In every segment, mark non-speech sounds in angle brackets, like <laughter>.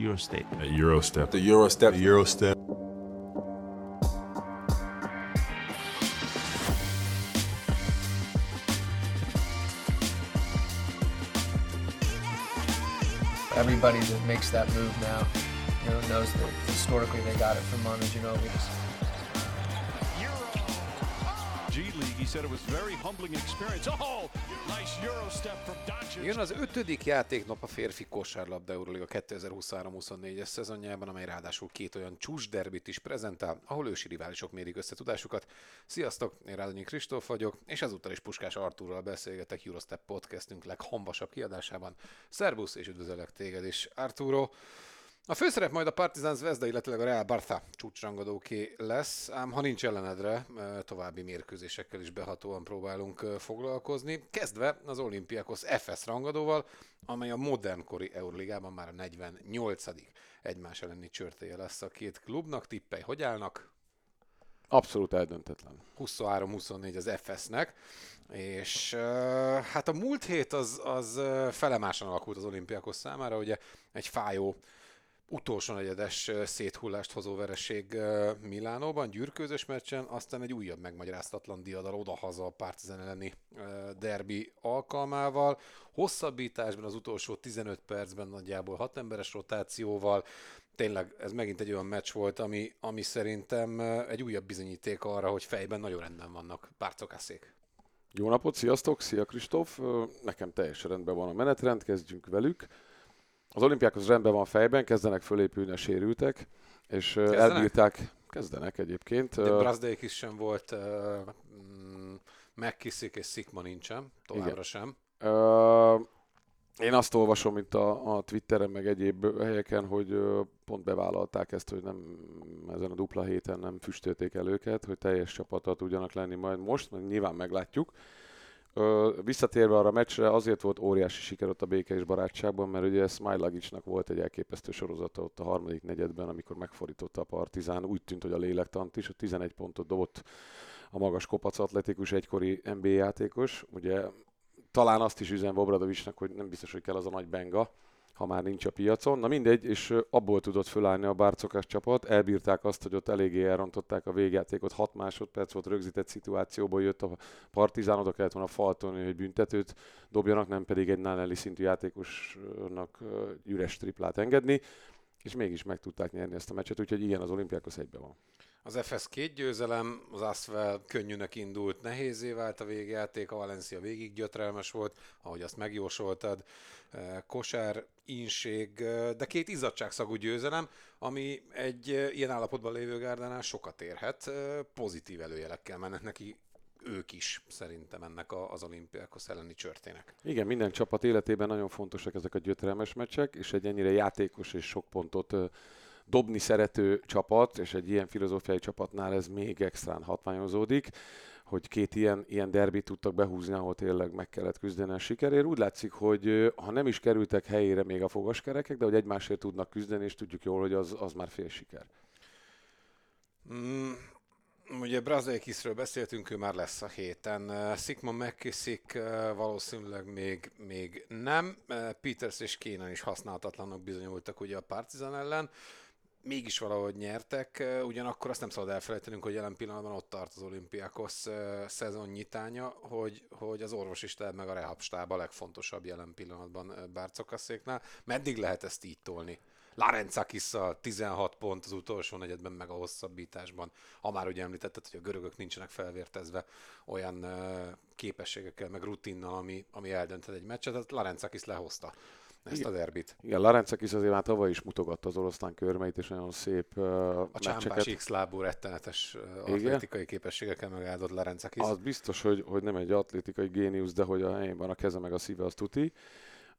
Eurostep. A Eurostep. The Eurostep. The Eurostep. Everybody that makes that move now, you know, knows that historically they got it from Manu Ginobili. G League. He said it was very humbling experience. Oh, Jön az ötödik játéknap a férfi kosárlabda Euroliga 2023-24-es szezonjában, amely ráadásul két olyan csúcs derbit is prezentál, ahol ősi riválisok mérik össze tudásukat. Sziasztok, én Rádonyi Kristóf vagyok, és ezúttal is Puskás Artúrral beszélgetek Eurostep podcastünk leghambasabb kiadásában. Szervusz, és üdvözöllek téged is, Arturo. A főszerep majd a Partizan Zvezda, illetve a Real Barca csúcsrangadóké lesz, ám ha nincs ellenedre, további mérkőzésekkel is behatóan próbálunk foglalkozni. Kezdve az Olympiakos FS rangadóval, amely a modernkori Euróligában már a 48 egymás elleni csörtéje lesz a két klubnak. Tippej, hogy állnak? Abszolút eldöntetlen. 23-24 az FS-nek, és hát a múlt hét az, az felemásan alakult az olimpiákos számára, ugye egy fájó utolsó negyedes széthullást hozó vereség Milánóban, gyűrkőzös meccsen, aztán egy újabb megmagyaráztatlan diadal odahaza a Partizan elleni derbi alkalmával. Hosszabbításban az utolsó 15 percben nagyjából 6 emberes rotációval, tényleg ez megint egy olyan meccs volt, ami, ami szerintem egy újabb bizonyíték arra, hogy fejben nagyon rendben vannak párcokászék. Jó napot, sziasztok, szia Kristóf! Nekem teljesen rendben van a menetrend, kezdjünk velük. Az olimpiákhoz rendben van fejben, kezdenek fölépülni a sérültek, és kezdenek? elbírták, kezdenek egyébként. De Brazdeik is sem volt, uh, McKissick és Szikma nincsen, továbbra Igen. sem. Uh, én azt olvasom itt a, a Twitteren, meg egyéb helyeken, hogy pont bevállalták ezt, hogy nem ezen a dupla héten nem füstölték el őket, hogy teljes csapattal tudjanak lenni majd most, mert nyilván meglátjuk. Ö, visszatérve arra a meccsre, azért volt óriási siker ott a béke és barátságban, mert ugye Smajlagicsnak volt egy elképesztő sorozata ott a harmadik negyedben, amikor megfordította a Partizán, úgy tűnt, hogy a lélektant is, a 11 pontot dobott a magas kopac atletikus egykori NBA játékos, ugye talán azt is üzen Bobradovicsnak, hogy nem biztos, hogy kell az a nagy benga, ha már nincs a piacon. Na mindegy, és abból tudott fölállni a bárcokás csapat, elbírták azt, hogy ott eléggé elrontották a végjátékot, 6 másodperc volt rögzített szituációból jött a partizán, oda kellett volna faltolni, hogy büntetőt dobjanak, nem pedig egy Náneli szintű játékosnak üres triplát engedni, és mégis meg tudták nyerni ezt a meccset, úgyhogy igen, az olimpiákos egyben van. Az FS két győzelem, az Asvel könnyűnek indult, nehézé vált a végjáték, a Valencia végig gyötrelmes volt, ahogy azt megjósoltad. Kosár, inség, de két izzadságszagú győzelem, ami egy ilyen állapotban lévő gárdánál sokat érhet. Pozitív előjelekkel mennek neki ők is szerintem ennek az olimpiákhoz elleni csörtének. Igen, minden csapat életében nagyon fontosak ezek a gyötrelmes meccsek, és egy ennyire játékos és sok pontot dobni szerető csapat, és egy ilyen filozófiai csapatnál ez még extrán hatványozódik, hogy két ilyen, ilyen derbit tudtak behúzni, ahol tényleg meg kellett küzdeni a sikerért. Úgy látszik, hogy ha nem is kerültek helyére még a fogaskerekek, de hogy egymásért tudnak küzdeni, és tudjuk jól, hogy az, az már fél siker. Mm, ugye Brazdeikisről beszéltünk, ő már lesz a héten. Szikma McKissick valószínűleg még, még nem. Peters és Kénen is használhatatlanok bizonyultak ugye a Partizan ellen mégis valahogy nyertek, ugyanakkor azt nem szabad elfelejtenünk, hogy jelen pillanatban ott tart az olimpiákos szezon nyitánya, hogy, hogy az orvosi stáb meg a rehab stáb a legfontosabb jelen pillanatban Bárcokaszéknál. Meddig lehet ezt így tolni? Larencakisszal 16 pont az utolsó negyedben, meg a hosszabbításban. Ha már ugye említetted, hogy a görögök nincsenek felvértezve olyan képességekkel, meg rutinnal, ami, ami eldönthet egy meccset, tehát Larencakis lehozta ezt a derbit. Igen, Larencakis azért már tavaly is mutogatta az oroszlán körmeit, és nagyon szép uh, A csámpás X-lábú rettenetes uh, atlétikai képességekkel megáldott Larencakis. Az biztos, hogy, hogy nem egy atlétikai géniusz, de hogy a helyén van a keze meg a szíve, az tuti.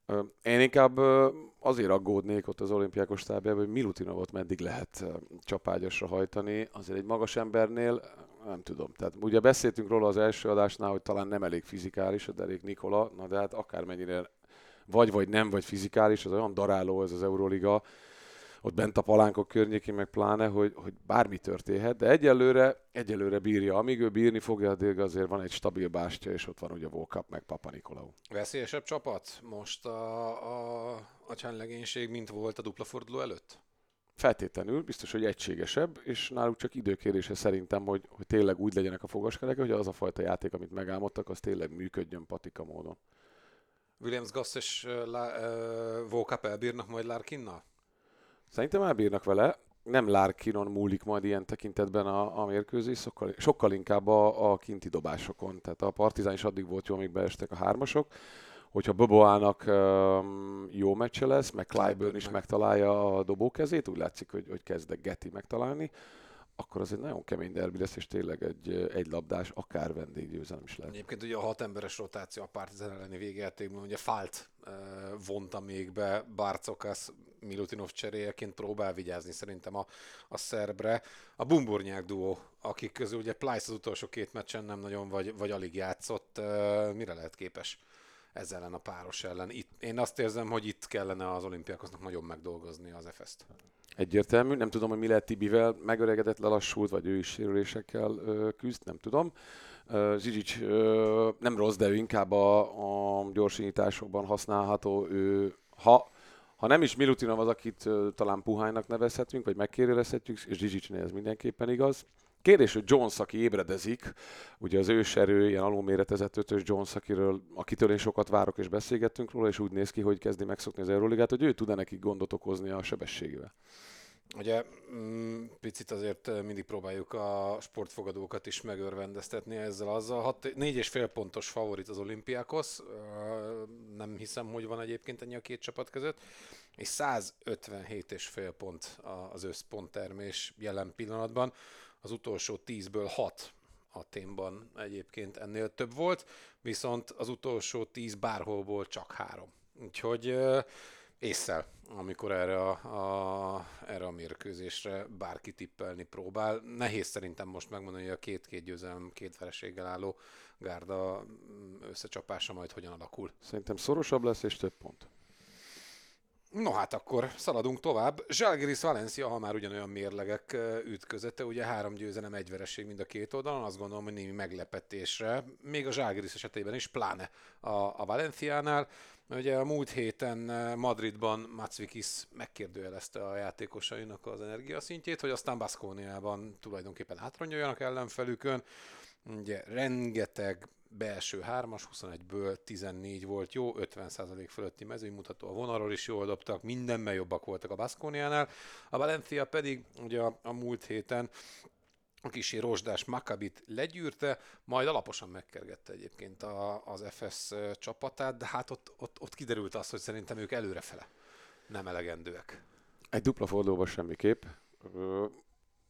Uh, én inkább uh, azért aggódnék ott az olimpiákos stábjában, hogy Milutinovot meddig lehet uh, csapágyasra hajtani. Azért egy magas embernél nem tudom. Tehát ugye beszéltünk róla az első adásnál, hogy talán nem elég fizikális a derék Nikola, na de hát akármennyire vagy vagy nem, vagy fizikális, az olyan daráló ez az Euroliga, ott bent a palánkok környékén, meg pláne, hogy, hogy bármi történhet, de egyelőre, egyelőre bírja. Amíg ő bírni fogja, addig azért van egy stabil bástya, és ott van ugye Volkap, meg Papa Nikolau. Veszélyesebb csapat most a, a, a csendlegénység, mint volt a dupla forduló előtt? Feltétlenül, biztos, hogy egységesebb, és náluk csak időkérése szerintem, hogy, hogy tényleg úgy legyenek a fogaskerek, hogy az a fajta játék, amit megálmodtak, az tényleg működjön patika módon. Williams Gass és uh, uh, Volkap elbírnak majd Larkinnal? Szerintem elbírnak vele. Nem Larkinon múlik majd ilyen tekintetben a, a mérkőzés, sokkal, sokkal inkább a, a kinti dobásokon. Tehát a Partizán is addig volt jó, amíg beestek a hármasok. Hogyha Boboának um, jó meccse lesz, meg Clyburn is megtalálja a dobókezét, úgy látszik, hogy, hogy kezdek Getty megtalálni, akkor az egy nagyon kemény derbi lesz, és tényleg egy, egy labdás, akár vendéggyőzelem is lehet. Egyébként ugye a hat emberes rotáció a Partizan elleni végjátékban, ugye Falt uh, vonta még be Barcokas Milutinov cseréjeként próbál vigyázni szerintem a, a szerbre. A Bumburnyák duó, akik közül ugye Plyce az utolsó két meccsen nem nagyon vagy, vagy alig játszott, uh, mire lehet képes? ez ellen a páros ellen. Itt, én azt érzem, hogy itt kellene az olimpiákosnak nagyon megdolgozni az FS-t. Egyértelmű, nem tudom, hogy mi lehet Tibivel, megöregedett, lelassult, vagy ő is sérülésekkel küzd, nem tudom. Zsizsics nem rossz, de ő inkább a, a gyorsításokban használható. Ő, ha, ha nem is Milutinov az, akit talán puhánynak nevezhetünk, vagy megkérdezhetjük, és Zsizsicsnél ez mindenképpen igaz, Kérdés, hogy Jones, aki ébredezik, ugye az őserő, ilyen alulméretezett ötös Jones, akiről, akitől én sokat várok és beszélgettünk róla, és úgy néz ki, hogy kezdi megszokni az Euroligát, hogy ő tud-e nekik gondot okozni a sebességével. Ugye mm, picit azért mindig próbáljuk a sportfogadókat is megörvendeztetni ezzel azzal. Hat, négy és fél pontos favorit az olimpiákhoz, nem hiszem, hogy van egyébként ennyi a két csapat között, és 157 és fél pont az összponttermés jelen pillanatban az utolsó tízből hat a témban egyébként ennél több volt, viszont az utolsó tíz bárholból csak három. Úgyhogy észszel, amikor erre a, a, erre a mérkőzésre bárki tippelni próbál. Nehéz szerintem most megmondani, hogy a két-két győzelem, két vereséggel álló gárda összecsapása majd hogyan alakul. Szerintem szorosabb lesz és több pont. No hát akkor szaladunk tovább. Zsalgiris Valencia, ha már ugyanolyan mérlegek ütközete, ugye három győzelem, egy vereség mind a két oldalon, azt gondolom, hogy némi meglepetésre, még a Zsalgiris esetében is, pláne a, a Valenciánál. Ugye a múlt héten Madridban Macvikis megkérdőjelezte a játékosainak az energiaszintjét, hogy aztán Baszkóniában tulajdonképpen átronyoljanak ellenfelükön. Ugye rengeteg belső hármas, 21-ből 14 volt jó, 50% fölötti mezőnymutató a vonalról is jól dobtak, mindenben jobbak voltak a Baszkóniánál. A Valencia pedig ugye a, a múlt héten a kisi rozsdás Makabit legyűrte, majd alaposan megkergette egyébként a, az FS csapatát, de hát ott, ott, ott kiderült az, hogy szerintem ők előrefele nem elegendőek. Egy dupla fordulóban semmiképp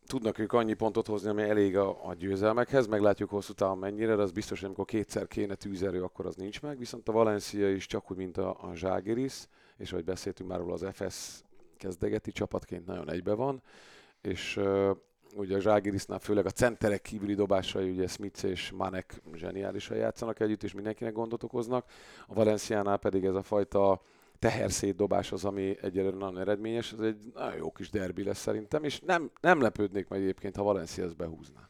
tudnak ők annyi pontot hozni, ami elég a, a győzelmekhez, meglátjuk hosszú távon mennyire, de az biztos, hogy amikor kétszer kéne tűzerő, akkor az nincs meg, viszont a Valencia is csak úgy, mint a, a Zságiris, és ahogy beszéltünk már róla, az FS kezdegeti csapatként nagyon egybe van, és uh, ugye a Zságirisnál főleg a centerek kívüli dobásai, ugye Smith és Manek zseniálisan játszanak együtt, és mindenkinek gondot okoznak. A Valenciánál pedig ez a fajta teherszétdobás az, ami egyelőre nagyon eredményes, ez egy nagyon jó kis derbi lesz szerintem, és nem, nem lepődnék meg egyébként, ha Valencia ezt behúzná.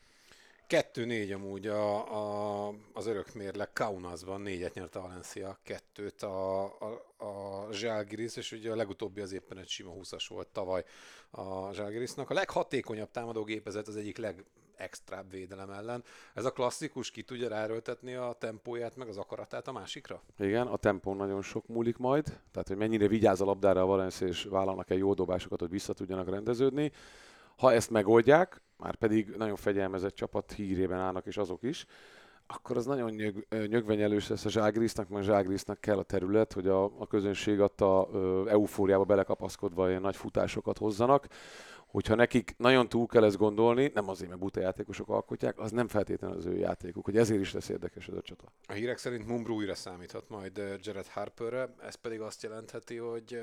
2-4 amúgy a, a, az örökmérleg Kaunasban, négyet nyert a Valencia, kettőt a, a, a Zsálgiris, és ugye a legutóbbi az éppen egy sima 20-as volt tavaly a Zsálgirisnak. A leghatékonyabb támadógépezet az egyik leg extra védelem ellen. Ez a klasszikus ki tudja ráerőltetni a tempóját, meg az akaratát a másikra? Igen, a tempó nagyon sok múlik majd, tehát hogy mennyire vigyáz a labdára a Valencia, és vállalnak egy jó dobásokat, hogy vissza tudjanak rendeződni. Ha ezt megoldják, már pedig nagyon fegyelmezett csapat hírében állnak, és azok is, akkor az nagyon nyög, nyögvenyelős lesz a Zságrisznak, mert Zságrisznak kell a terület, hogy a, a közönség adta eufóriába belekapaszkodva ilyen nagy futásokat hozzanak hogyha nekik nagyon túl kell ezt gondolni, nem azért, mert buta játékosok alkotják, az nem feltétlenül az ő játékuk, hogy ezért is lesz érdekes ez a csata. A hírek szerint Mumbrú újra számíthat majd Jared Harperre, ez pedig azt jelentheti, hogy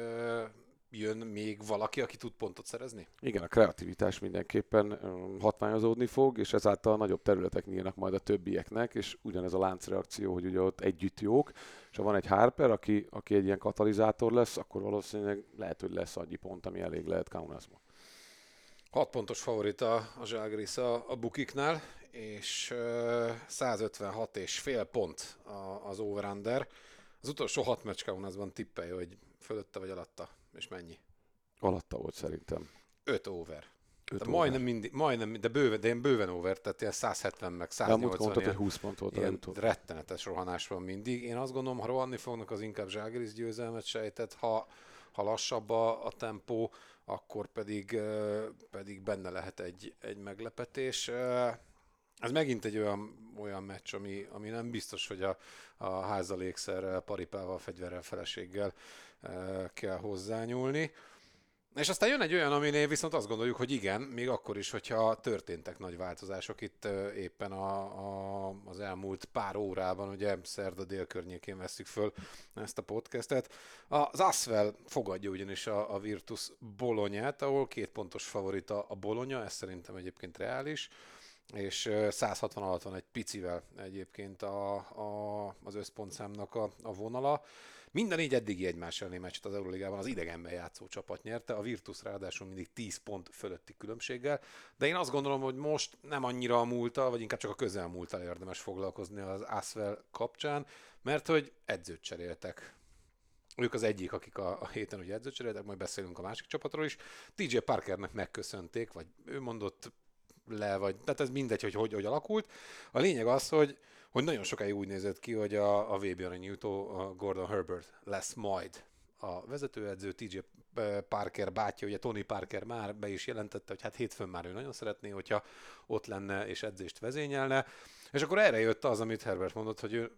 jön még valaki, aki tud pontot szerezni? Igen, a kreativitás mindenképpen hatványozódni fog, és ezáltal nagyobb területek nyílnak majd a többieknek, és ugyanez a láncreakció, hogy ugye ott együtt jók, és ha van egy Harper, aki, aki egy ilyen katalizátor lesz, akkor valószínűleg lehet, hogy lesz annyi pont, ami elég lehet Kaunasma. 6 pontos favorita a Zságris a, a bukiknál, és uh, 156 és fél pont a, az over-under. Az utolsó hat meccs Kaunasban tippelj, hogy fölötte vagy alatta, és mennyi? Alatta volt szerintem. 5 over. Öt De majdnem mindig, majdnem, de bőven, de én bőven over, tehát ilyen 170 meg De 180 amúgy mondtad, hogy 20 pont volt ilyen rettenetes rohanás van mindig. Én azt gondolom, ha rohanni fognak, az inkább Zságris győzelmet sejtett, ha, ha lassabb a, a tempó, akkor pedig, pedig benne lehet egy, egy meglepetés. Ez megint egy olyan, olyan meccs, ami, ami nem biztos, hogy a, a házalékszerrel, paripával, fegyverrel, feleséggel kell hozzányúlni. És aztán jön egy olyan, aminél viszont azt gondoljuk, hogy igen, még akkor is, hogyha történtek nagy változások itt éppen a, a, az elmúlt pár órában, ugye szerda dél környékén veszük föl ezt a podcastet. Az Asvel fogadja ugyanis a, a Virtus Bolonyát, ahol két pontos favorita a Bolonya, ez szerintem egyébként reális, és ö, 160 alatt van egy picivel egyébként a, a, az összpontszámnak a, a vonala. Mind a négy eddigi egymás elleni meccset az Euroligában az idegenben játszó csapat nyerte, a Virtus ráadásul mindig 10 pont fölötti különbséggel, de én azt gondolom, hogy most nem annyira a múltal, vagy inkább csak a közelmúltal érdemes foglalkozni az Asvel kapcsán, mert hogy edzőt cseréltek. Ők az egyik, akik a, a héten ugye edzőt cseréltek, majd beszélünk a másik csapatról is. TJ Parkernek megköszönték, vagy ő mondott le, vagy tehát ez mindegy, hogy hogy, hogy alakult. A lényeg az, hogy hogy nagyon sokáig úgy nézett ki, hogy a, a VB aranyújtó a Gordon Herbert lesz majd a vezetőedző, TJ Parker bátyja, ugye Tony Parker már be is jelentette, hogy hát hétfőn már ő nagyon szeretné, hogyha ott lenne és edzést vezényelne. És akkor erre jött az, amit Herbert mondott, hogy ő,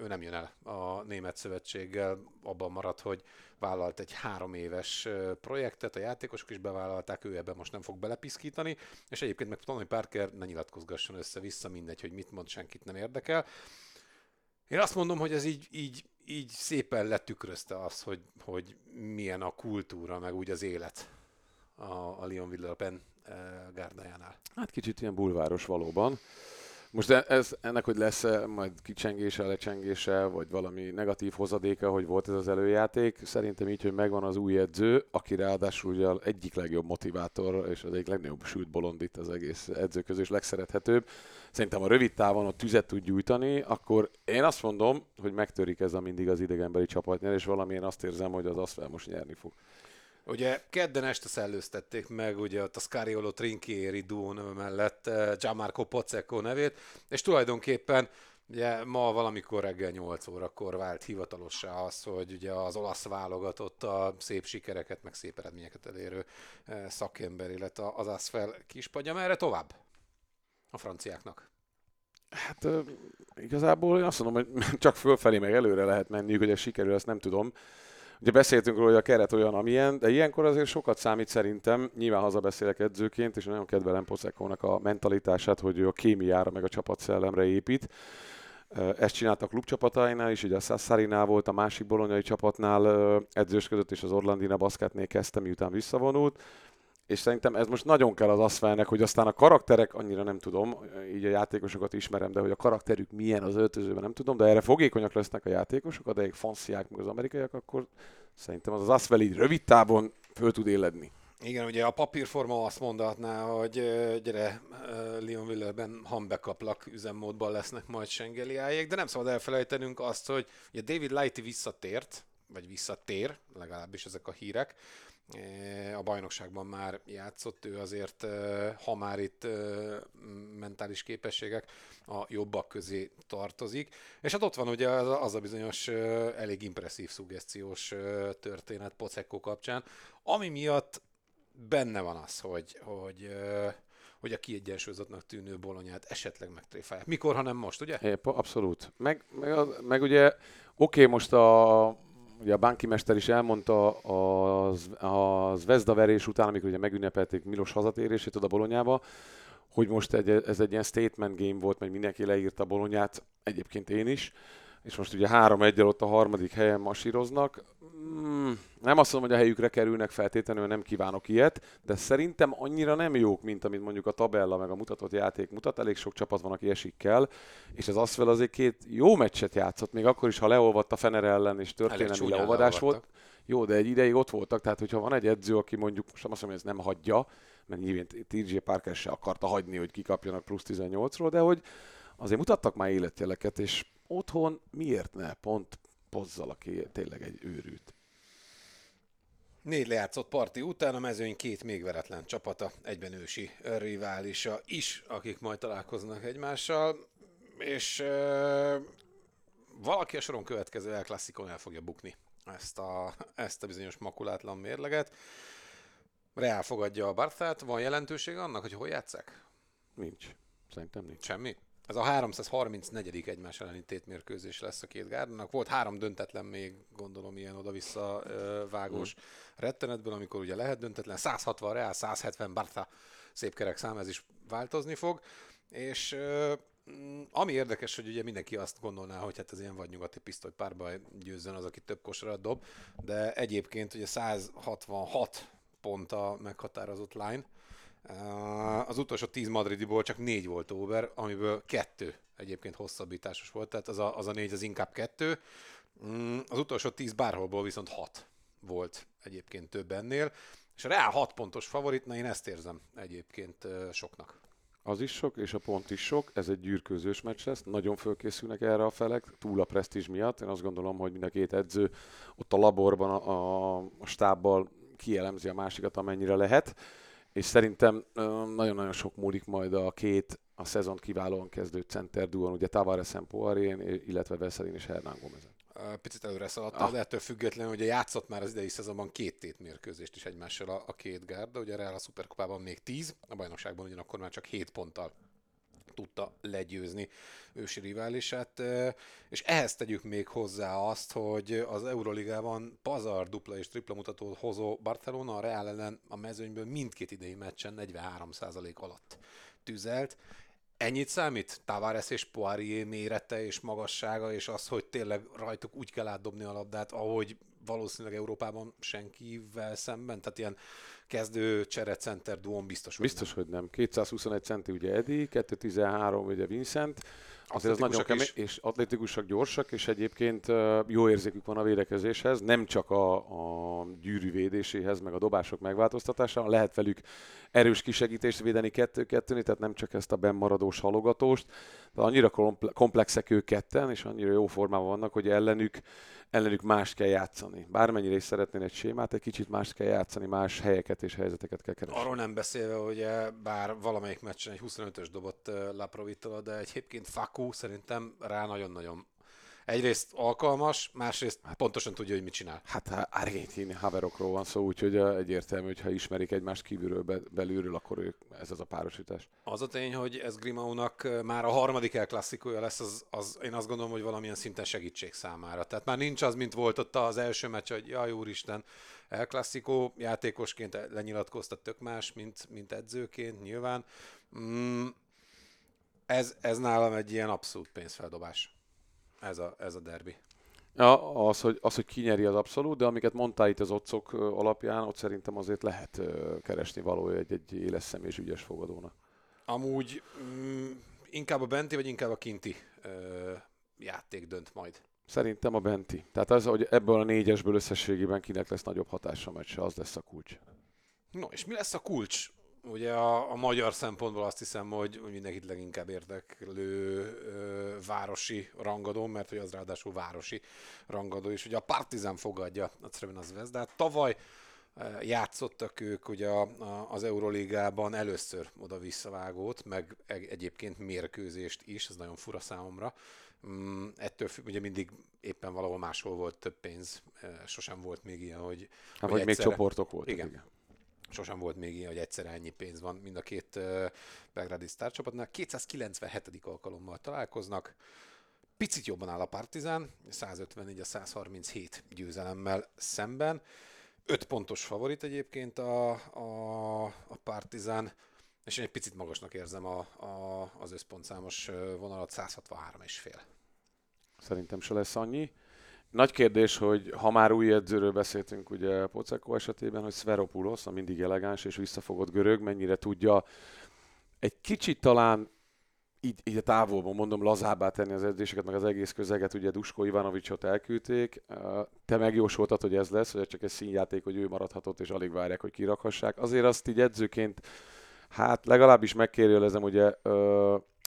ő nem jön el a német szövetséggel, abban maradt, hogy vállalt egy három éves projektet, a játékosok is bevállalták, ő ebben most nem fog belepiszkítani, és egyébként meg Tony Parker ne nyilatkozgasson össze-vissza, mindegy, hogy mit mond, senkit nem érdekel. Én azt mondom, hogy ez így, így, így szépen letükrözte azt, hogy, hogy milyen a kultúra, meg úgy az élet a, a Lyon Villepen gárdájánál. Hát kicsit ilyen bulváros valóban. Most e- ez, ennek, hogy lesz-e majd kicsengése, lecsengése, vagy valami negatív hozadéka, hogy volt ez az előjáték, szerintem így, hogy megvan az új edző, aki ráadásul ugye egyik legjobb motivátor, és az egyik legnagyobb sült bolond itt az egész edző közül, és legszerethetőbb. Szerintem a rövid távon ott tüzet tud gyújtani, akkor én azt mondom, hogy megtörik ez a mindig az idegenbeli csapatnyer, és valamilyen azt érzem, hogy az Asvel most nyerni fog. Ugye kedden este szellőztették meg ugye a Scariolo Trinkieri duó neve mellett eh, Gianmarco Pozzecco nevét, és tulajdonképpen ugye ma valamikor reggel 8 órakor vált hivatalossá az, hogy ugye az olasz válogatott a szép sikereket, meg szép eredményeket elérő eh, szakember, illetve az Asfel kispadja, merre tovább? A franciáknak. Hát ö, igazából én azt mondom, hogy <laughs> csak fölfelé meg előre lehet menniük, hogy ez sikerül, ezt nem tudom. Ugye beszéltünk róla, hogy a keret olyan, amilyen, de ilyenkor azért sokat számít szerintem. Nyilván hazabeszélek edzőként, és nagyon kedvelem Pocekónak a mentalitását, hogy ő a kémiára meg a csapatszellemre épít. Ezt csinálta a klubcsapatainál is, ugye a Sassarinál volt a másik bolonyai csapatnál edzősködött, és az Orlandina Basketnél kezdte, miután visszavonult és szerintem ez most nagyon kell az Asfelnek, hogy aztán a karakterek, annyira nem tudom, így a játékosokat ismerem, de hogy a karakterük milyen az öltözőben nem tudom, de erre fogékonyak lesznek a játékosok, a derék fanciák meg az amerikaiak, akkor szerintem az az Asfel így rövid távon föl tud éledni. Igen, ugye a papírforma azt mondatná, hogy gyere, Willerben hambekaplak üzemmódban lesznek majd Sengeliájék, de nem szabad elfelejtenünk azt, hogy ugye David Lighty visszatért, vagy visszatér, legalábbis ezek a hírek, a bajnokságban már játszott, ő azért, e, ha már itt e, mentális képességek a jobbak közé tartozik. És hát ott van ugye az a, bizonyos e, elég impresszív szuggesztiós e, történet Pocekko kapcsán, ami miatt benne van az, hogy, hogy, e, hogy a kiegyensúlyozottnak tűnő bolonyát esetleg megtréfálják. Mikor, ha nem most, ugye? Épp, abszolút. Meg, meg, meg ugye, oké, most a, ugye a Bánki mester is elmondta az, az Vezda verés után, amikor ugye megünnepelték Milos hazatérését oda Bolonyába, hogy most egy, ez egy ilyen statement game volt, meg mindenki leírta Bolonyát, egyébként én is, és most ugye három egyel ott a harmadik helyen masíroznak. Mm, nem azt mondom, hogy a helyükre kerülnek feltétlenül, nem kívánok ilyet, de szerintem annyira nem jók, mint amit mondjuk a tabella meg a mutatott játék mutat. Elég sok csapat van, aki esik kell, és az Asvel azért két jó meccset játszott, még akkor is, ha leolvadt a Fener ellen, és történelmi leolvadás volt. Jó, de egy ideig ott voltak, tehát hogyha van egy edző, aki mondjuk, most nem azt mondom, hogy ez nem hagyja, mert nyilván TJ Parker se akarta hagyni, hogy kikapjanak plusz 18-ról, de hogy azért mutattak már életjeleket, és otthon miért ne? Pont Pozzal, aki tényleg egy őrült. Négy lejátszott parti után a mezőny két még veretlen csapata, egyben ősi riválisa is, akik majd találkoznak egymással, és e, valaki a soron következő El Classicon el fogja bukni ezt a, ezt a bizonyos makulátlan mérleget. Reál fogadja a Barthát, van jelentősége annak, hogy hol játszák? Nincs. Szerintem nincs. Semmi? Ez a 334. egymás elleni tétmérkőzés lesz a két gárdának. Volt három döntetlen még, gondolom, ilyen oda-vissza vágós mm. rettenetből, amikor ugye lehet döntetlen. 160 Real, 170 Bartha, szép kerek szám, ez is változni fog. És mm, ami érdekes, hogy ugye mindenki azt gondolná, hogy hát ez ilyen vagy nyugati pisztoly párba győzzön az, aki több kosarat dob, de egyébként ugye 166 pont a meghatározott line, az utolsó 10 madridiból csak négy volt over, amiből kettő egyébként hosszabbításos volt, tehát az a, az a négy az inkább kettő. Mm, az utolsó 10 bárholból viszont hat volt egyébként több ennél, és a Real 6 pontos favorit, na én ezt érzem egyébként soknak. Az is sok, és a pont is sok. Ez egy gyűrkőzős meccs lesz. Nagyon fölkészülnek erre a felek, túl a presztízs miatt. Én azt gondolom, hogy mind a két edző ott a laborban, a, a stábbal kielemzi a másikat, amennyire lehet és szerintem nagyon-nagyon sok múlik majd a két a szezon kiválóan kezdő center duon, ugye Tavaresen Poirien, illetve Veszelin és Hernán Gomezen. Picit előre szaladtál, ah. de ettől függetlenül ugye játszott már az idei szezonban két tétmérkőzést is egymással a, a két gárda, ugye Real a Superkupában még 10, a bajnokságban ugyanakkor már csak 7 ponttal tudta legyőzni ősi riválisát. És ehhez tegyük még hozzá azt, hogy az Euroligában pazar dupla és tripla mutatót hozó Barcelona a Real ellen a mezőnyből mindkét idei meccsen 43% alatt tüzelt. Ennyit számít? Tavares és Poirier mérete és magassága, és az, hogy tényleg rajtuk úgy kell átdobni a labdát, ahogy valószínűleg Európában senkivel szemben, tehát ilyen kezdő center duon biztos, hogy Biztos, nem. hogy nem. 221 centi ugye Edi, 213 ugye Vincent, azért az nagyon kemény, és atletikusak, gyorsak, és egyébként jó érzékük van a védekezéshez, nem csak a, a gyűrű védéséhez, meg a dobások megváltoztatására, lehet velük erős kisegítést védeni kettő-kettőni, tehát nem csak ezt a bennmaradós halogatóst, de annyira komplexek ők ketten, és annyira jó formában vannak, hogy ellenük ellenük más kell játszani. Bármennyire is szeretnél egy sémát, egy kicsit más kell játszani, más helyeket és helyzeteket kell keresni. Arról nem beszélve, hogy bár valamelyik meccsen egy 25-ös dobott Laprovitola, de egyébként Faku szerintem rá nagyon-nagyon egyrészt alkalmas, másrészt hát, pontosan tudja, hogy mit csinál. Hát argentini haverokról van szó, úgyhogy egyértelmű, hogy ha ismerik egymást kívülről, belülről, akkor ők, ez az a párosítás. Az a tény, hogy ez Grimaunak már a harmadik el klasszikója lesz, az, az, én azt gondolom, hogy valamilyen szinten segítség számára. Tehát már nincs az, mint volt ott az első meccs, hogy jaj úristen, el klasszikó játékosként lenyilatkoztat tök más, mint, mint edzőként nyilván. Mm, ez, ez nálam egy ilyen abszolút pénzfeldobás ez a, ez a derbi. Ja, az, hogy, az, hogy kinyeri az abszolút, de amiket mondtál itt az otcok alapján, ott szerintem azért lehet keresni valója egy, egy éles személyes ügyes fogadónak. Amúgy mm, inkább a benti, vagy inkább a kinti ö, játék dönt majd? Szerintem a benti. Tehát az, hogy ebből a négyesből összességében kinek lesz nagyobb hatása a meccse, az lesz a kulcs. No, és mi lesz a kulcs? Ugye a, a magyar szempontból azt hiszem, hogy mindenkit leginkább érdeklő ö, városi rangadó, mert hogy az ráadásul városi rangadó, és ugye a Partizán fogadja a Crevena Zvezdát. Tavaly játszottak ők ugye a, a, az Euroligában először oda visszavágót, meg egyébként mérkőzést is, ez nagyon fura számomra. Mm, ettől függ, ugye mindig éppen valahol máshol volt több pénz, sosem volt még ilyen, hogy... Hát, hogy, hogy még csoportok voltak. Igen. igen sosem volt még ilyen, hogy egyszer ennyi pénz van mind a két belgrádi sztárcsapatnál. 297. alkalommal találkoznak. Picit jobban áll a Partizán, 154 a 137 győzelemmel szemben. 5 pontos favorit egyébként a, a, a Partizán, és én egy picit magasnak érzem a, a, az összpontszámos vonalat, 163 és fél. Szerintem se lesz annyi. Nagy kérdés, hogy ha már új edzőről beszéltünk ugye Pocekko esetében, hogy Sveropoulos, a mindig elegáns és visszafogott görög, mennyire tudja egy kicsit talán így, így a távolban mondom, lazábbá tenni az edzéseket, meg az egész közeget, ugye Dusko Ivanovicsot elküldték, te megjósoltad, hogy ez lesz, hogy ez csak egy színjáték, hogy ő maradhatott, és alig várják, hogy kirakhassák. Azért azt így edzőként, hát legalábbis megkérdőjelezem, ugye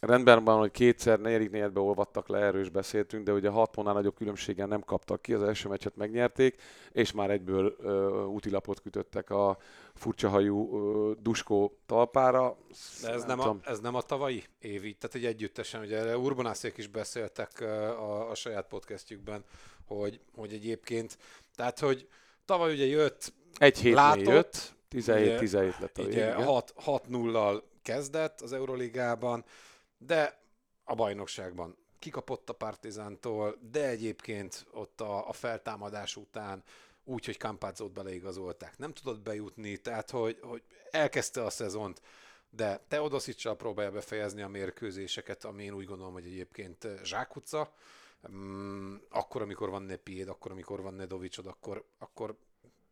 rendben van, hogy kétszer negyedik negyedbe olvadtak le, erről is beszéltünk, de ugye hat pontnál nagyobb különbséggel nem kaptak ki, az első meccset megnyerték, és már egyből uh, útilapot kütöttek a furcsa hajú uh, Duskó talpára. De ez nem, nem a, ez nem a tavalyi év így, tehát egy együttesen, ugye Urbanászék is beszéltek a, a saját podcastjükben, hogy, hogy egyébként, tehát hogy tavaly ugye jött, egy hét jött, 17-17 lett a ugye 6-0-al kezdett az Euroligában, de a bajnokságban kikapott a Partizántól, de egyébként ott a, a feltámadás után úgy, hogy Kampázzót beleigazolták. Nem tudott bejutni, tehát hogy, hogy elkezdte a szezont, de Teodosicsal próbálja befejezni a mérkőzéseket, ami én úgy gondolom, hogy egyébként zsákutca. Mm, akkor, amikor van Nepied, akkor, amikor van Nedovicsod, akkor, akkor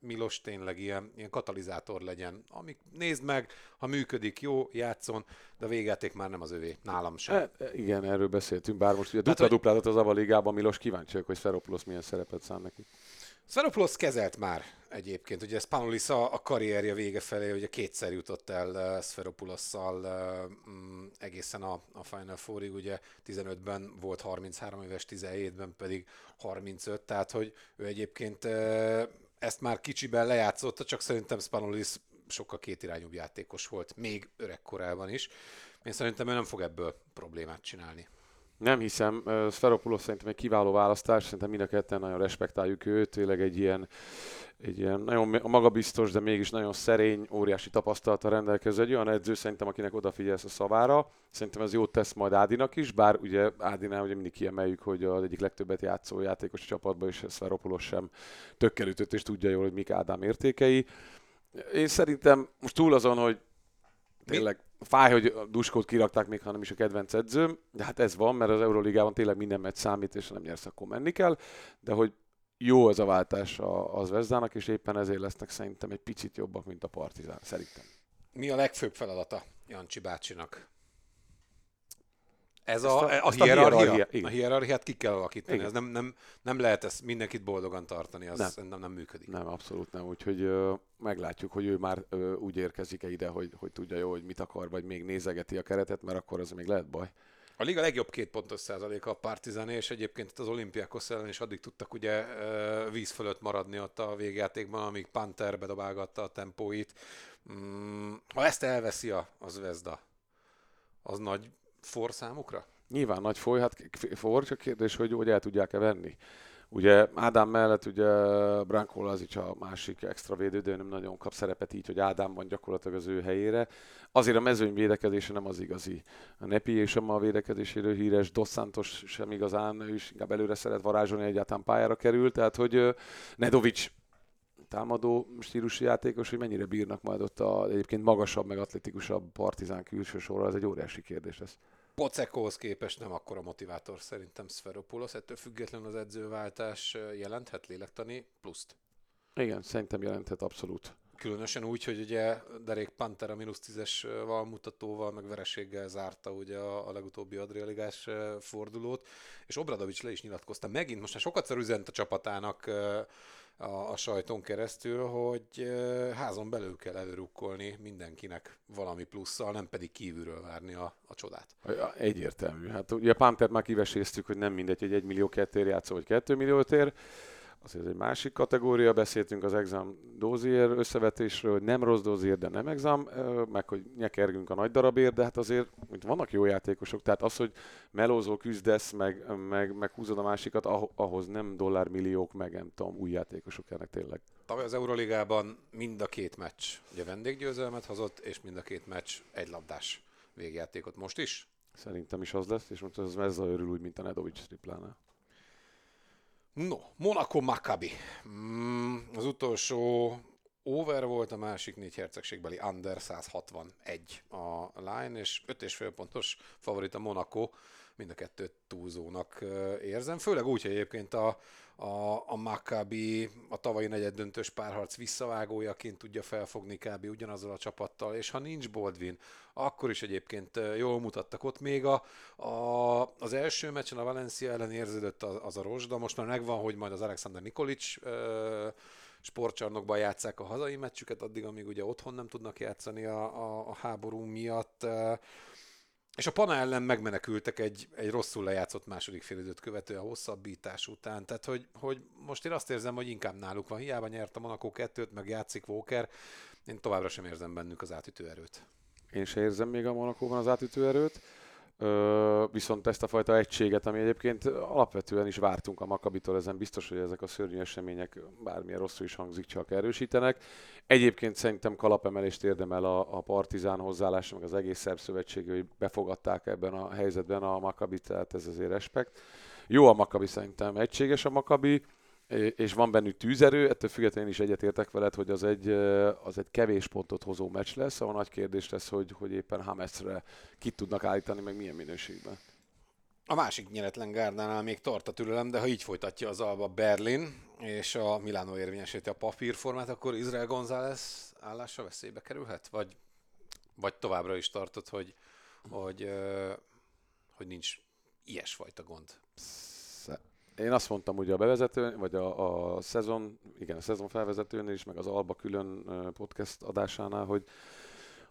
Milos tényleg ilyen, ilyen katalizátor legyen. Amik, nézd meg, ha működik, jó, játszon, de a végjáték már nem az övé, nálam sem. E, e igen, erről beszéltünk, bár most ugye dupla dupládat az Ava Ligában, Milos kíváncsiak, hogy Sferopoulos milyen szerepet szán neki. Sferopoulos kezelt már egyébként, ugye Spanulis a, a karrierje vége felé, ugye kétszer jutott el uh, Sferopoulosszal uh, um, egészen a, a Final Fourig, ugye 15-ben volt 33 éves, 17-ben pedig 35, tehát hogy ő egyébként uh, ezt már kicsiben lejátszotta, csak szerintem Spanulis sokkal kétirányúbb játékos volt, még öregkorában is. Én szerintem ő nem fog ebből problémát csinálni. Nem hiszem, Sferopoulos szerintem egy kiváló választás, szerintem mind a ketten nagyon respektáljuk őt, tényleg egy ilyen, egy ilyen nagyon magabiztos, de mégis nagyon szerény, óriási tapasztalata rendelkező, egy olyan edző szerintem, akinek odafigyelsz a szavára. Szerintem ez jót tesz majd Ádinak is, bár ugye Ádinál ugye mindig kiemeljük, hogy az egyik legtöbbet játszó játékos a csapatban, és Sferopoulos sem tökkel ütött, és tudja jól, hogy mik Ádám értékei. Én szerintem most túl azon, hogy tényleg fáj, hogy a Duskót kirakták még, hanem is a kedvenc edzőm, de hát ez van, mert az Euróligában tényleg minden meccs számít, és nem nyersz, akkor menni kell, de hogy jó az a váltás az Vezdának, és éppen ezért lesznek szerintem egy picit jobbak, mint a Partizán, szerintem. Mi a legfőbb feladata Jancsi bácsinak? Ez a, a, a, hierarchia? A, a hierarchiát ki kell alakítani. Igen. Ez nem, nem, nem lehet ezt mindenkit boldogan tartani, az nem, nem, nem működik. Nem, abszolút nem. Úgyhogy ö, meglátjuk, hogy ő már ö, úgy érkezik-e ide, hogy, hogy tudja jó, hogy mit akar, vagy még nézegeti a keretet, mert akkor az még lehet baj. A liga legjobb két pontos százaléka a Partizan, és egyébként az olimpiákos ellen is addig tudtak ugye víz fölött maradni ott a végjátékban, amíg Panther bedobálgatta a tempóit. Mm, ha ezt elveszi a, az Vezda, az nagy for számukra? Nyilván nagy foly, hát for, csak kérdés, hogy hogy el tudják-e venni. Ugye Ádám mellett ugye Branko Lazic a másik extra védő, de nem nagyon kap szerepet így, hogy Ádám van gyakorlatilag az ő helyére. Azért a mezőny védekezése nem az igazi. A Nepi és a védekezéséről híres, Dos Santos sem igazán, ő is inkább előre szeret varázsolni, egyáltalán pályára kerül, tehát hogy Nedovic támadó stílusú játékos, hogy mennyire bírnak majd ott a egyébként magasabb, meg atletikusabb partizán külső sorra, ez egy óriási kérdés lesz. Pocekóhoz képest nem akkora motivátor szerintem Sferopoulos, ettől függetlenül az edzőváltás jelenthet lélektani pluszt. Igen, szerintem jelenthet abszolút. Különösen úgy, hogy ugye Derek Panther a mínusz tízes valmutatóval, meg vereséggel zárta ugye a, a legutóbbi adrialigás fordulót, és Obradovics le is nyilatkozta. Megint most már sokat üzent a csapatának a, a sajton keresztül, hogy házon belül kell előrukkolni mindenkinek valami plusszal, nem pedig kívülről várni a, a csodát. Egyértelmű. Hát ugye a Panther már kiveséztük, hogy nem mindegy, hogy egy millió kettér játszó, vagy kettő millió tér azért ez egy másik kategória, beszéltünk az exam dozier összevetésről, hogy nem rossz dozier, de nem exam, meg hogy nyekergünk a nagy darabért, de hát azért mint vannak jó játékosok, tehát az, hogy melózó küzdesz, meg, meg, meg húzod a másikat, ahhoz nem dollármilliók, meg nem tudom, új játékosok ennek tényleg. Tavaly az Euroligában mind a két meccs ugye vendéggyőzelmet hozott, és mind a két meccs egy labdás végjátékot. Most is? Szerintem is az lesz, és most az Mezza örül úgy, mint a Nedovics triplánál. No, Monaco Maccabi. Mm, az utolsó over volt, a másik négy hercegségbeli under 161 a line, és 5,5 pontos favorit a Monaco. mind a kettőt túlzónak érzem. Főleg úgy, hogy egyébként a, a, a Maccabi a tavalyi negyeddöntős párharc visszavágójaként tudja felfogni kb. ugyanazzal a csapattal, és ha nincs Baldwin, akkor is egyébként jól mutattak ott. Még a, a, az első meccsen a Valencia ellen érződött az, az a rozsda, most már megvan, hogy majd az Alexander Nikolic sportcsarnokban játszák a hazai meccsüket, addig, amíg ugye otthon nem tudnak játszani a, a, a háború miatt. És a Pana ellen megmenekültek egy, egy rosszul lejátszott második félidőt követő a hosszabbítás után. Tehát, hogy, hogy most én azt érzem, hogy inkább náluk van. Hiába nyert a Monaco 2-t, meg játszik Walker. Én továbbra sem érzem bennük az átütő erőt. Én sem érzem még a Monakóban az átütő erőt. Viszont ezt a fajta egységet, ami egyébként alapvetően is vártunk a Makabitól, ezen biztos, hogy ezek a szörnyű események bármilyen rosszul is hangzik, csak erősítenek. Egyébként szerintem kalapemelést érdemel a, a Partizán hozzáállása, meg az egész szerb szövetség, hogy befogadták ebben a helyzetben a Makabit, tehát ez azért respekt. Jó a Makabi szerintem, egységes a Makabi, és van bennük tűzerő, ettől függetlenül is egyetértek veled, hogy az egy, az egy kevés pontot hozó meccs lesz, ahol nagy kérdés lesz, hogy, hogy éppen Hamesre kit tudnak állítani, meg milyen minőségben. A másik nyeretlen gárdánál még tart a türelem, de ha így folytatja az Alba Berlin, és a Milánó érvényesíti a papírformát, akkor Izrael González állása veszélybe kerülhet? Vagy, vagy továbbra is tartod, hogy, hogy, hogy nincs ilyesfajta gond? Én azt mondtam ugye a bevezető, vagy a, a szezon, igen, a szezon felvezetőnél is, meg az Alba külön podcast adásánál, hogy,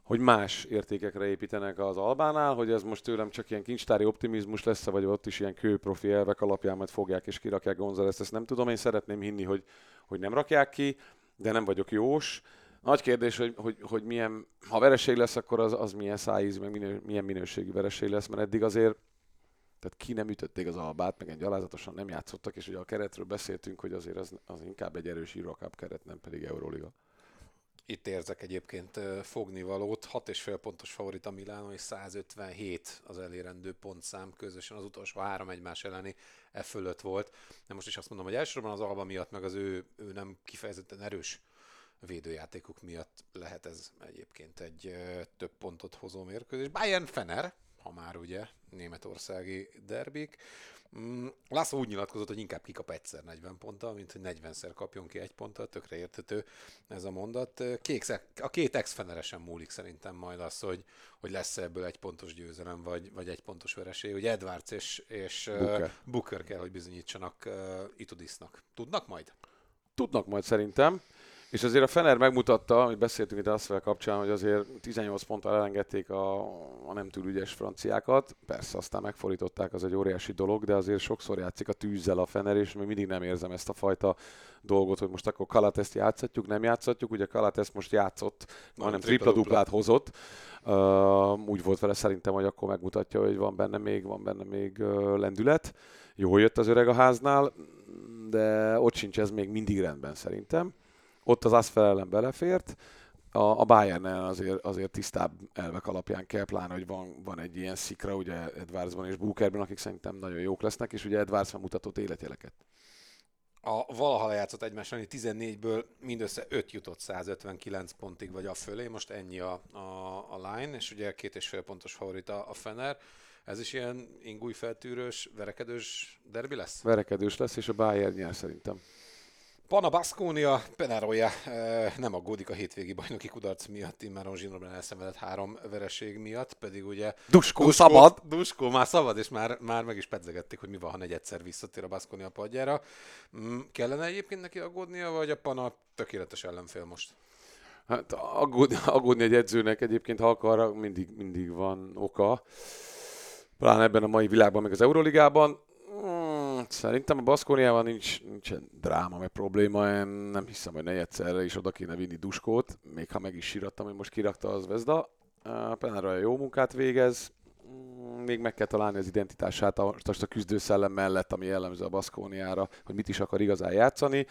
hogy más értékekre építenek az Albánál, hogy ez most tőlem csak ilyen kincstári optimizmus lesz, vagy ott is ilyen kőprofi elvek alapján majd fogják és kirakják González, ezt nem tudom, én szeretném hinni, hogy, hogy nem rakják ki, de nem vagyok jós. Nagy kérdés, hogy, hogy, hogy milyen, ha vereség lesz, akkor az, az milyen szájíz, meg minő, milyen minőségű vereség lesz, mert eddig azért tehát ki nem ütötték az albát, meg egy gyalázatosan nem játszottak, és ugye a keretről beszéltünk, hogy azért az, az inkább egy erős Eurocup keret, nem pedig Euróliga. Itt érzek egyébként fognivalót, 6,5 pontos favorit a Milánó, és 157 az elérendő pontszám közösen, az utolsó három egymás elleni e fölött volt. De most is azt mondom, hogy elsősorban az Alba miatt, meg az ő, ő nem kifejezetten erős védőjátékuk miatt lehet ez egyébként egy több pontot hozó mérkőzés. Bayern Fener, ha már ugye németországi derbik. Mm, László úgy nyilatkozott, hogy inkább kikap egyszer 40 ponttal, mint hogy 40-szer kapjon ki egy ponttal, tökre értető ez a mondat. Kék, a két ex feneresen múlik szerintem majd az, hogy, hogy lesz ebből egy pontos győzelem, vagy, vagy egy pontos vereség. Ugye Edwards és, és Booker. Booker kell, hogy bizonyítsanak uh, Itudisznak. Tudnak majd? Tudnak majd szerintem. És azért a Fener megmutatta, amit beszéltünk itt azt kapcsán, hogy azért 18 ponttal elengedték a, a nem túl ügyes franciákat. Persze, aztán megfordították, az egy óriási dolog, de azért sokszor játszik a tűzzel a Fener, és még mindig nem érzem ezt a fajta dolgot, hogy most akkor Kalateszt játszhatjuk, nem játszhatjuk. Ugye Kalateszt most játszott, majdnem tripla-duplát hozott. Uh, úgy volt vele szerintem, hogy akkor megmutatja, hogy van benne még, van benne még uh, lendület. Jól jött az öreg a háznál, de ott sincs ez még mindig rendben szerintem ott az Asfer ellen belefért, a, a bayern azért, azért tisztább elvek alapján kell, pláne, hogy van, van egy ilyen szikra, ugye Edwardsban és Bookerben, akik szerintem nagyon jók lesznek, és ugye Edwards mutatott életjeleket. A valaha lejátszott egymás 14-ből mindössze 5 jutott 159 pontig, vagy a fölé, most ennyi a, a, a line, és ugye két és fél pontos favorit a, a Fener. Ez is ilyen ingúj feltűrős, verekedős derbi lesz? Verekedős lesz, és a Bayern nyer szerintem. Pana Baskonia, Penaroja nem aggódik a hétvégi bajnoki kudarc miatt, immáron zsinórban elszenvedett három vereség miatt, pedig ugye... Duskó, Duskó szabad! Duskó már szabad, és már, már meg is pedzegették, hogy mi van, ha negyedszer visszatér a Baskonia padjára. Mm, kellene egyébként neki aggódnia, vagy a Pana tökéletes ellenfél most? Hát aggódni, aggódni egy edzőnek egyébként, ha akar, mindig, mindig van oka. Pláne ebben a mai világban, meg az Euroligában Szerintem a Baszkóniával nincs, nincsen dráma, meg probléma. Én nem hiszem, hogy egyszerre is oda kéne vinni Duskót, még ha meg is sírattam, hogy most kirakta az Vezda. Penara jó munkát végez, mm, még meg kell találni az identitását a, a küzdőszellem mellett, ami jellemző a Baszkóniára, hogy mit is akar igazán játszani.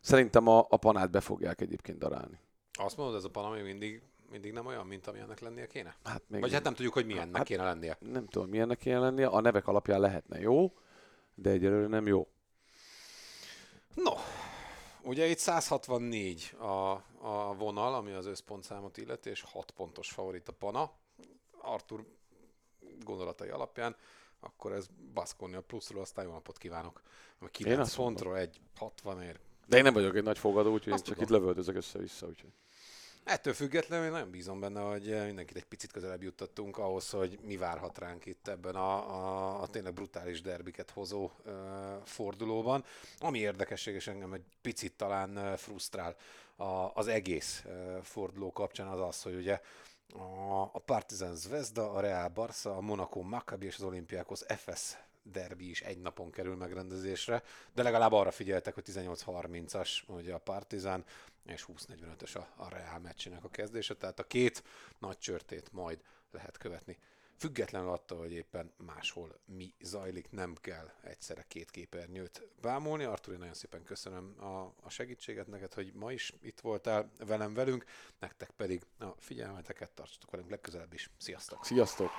Szerintem a, a panát be fogják egyébként darálni. Azt mondod, ez a pana még mindig mindig nem olyan, mint amilyennek lennie kéne? Hát még Vagy hát nem tudjuk, hogy milyennek hát, kéne lennie. Nem tudom, milyennek kéne lennie. A nevek alapján lehetne jó, de egyelőre nem jó. No, ugye itt 164 a, a vonal, ami az összpontszámot illeti, és 6 pontos favorit a Pana. Artur gondolatai alapján akkor ez Baszkonia pluszról, aztán jó napot kívánok. Ami Én 9 azt mondom. fontról egy 60 ér. De én nem vagyok egy nagy fogadó, úgyhogy csak tudom. itt lövöldözök össze-vissza. Úgyhogy. Ettől függetlenül én nagyon bízom benne, hogy mindenkit egy picit közelebb juttattunk ahhoz, hogy mi várhat ránk itt ebben a, a, a tényleg brutális derbiket hozó uh, fordulóban. Ami érdekesség, és engem egy picit talán frusztrál a, az egész uh, forduló kapcsán az az, hogy ugye a, a Partizan Zvezda, a Real Barca, a Monaco Maccabi és az Olympiakos FS derbi is egy napon kerül megrendezésre, de legalább arra figyeltek, hogy 18-30-as ugye a Partizan, és 20-45-ös a, a Real meccsének a kezdése, tehát a két nagy csörtét majd lehet követni. Függetlenül attól, hogy éppen máshol mi zajlik, nem kell egyszerre két képernyőt bámulni. Artur, én nagyon szépen köszönöm a, a segítséget neked, hogy ma is itt voltál velem velünk, nektek pedig a figyelmeteket tartsatok velünk legközelebb is. Sziasztok! Sziasztok!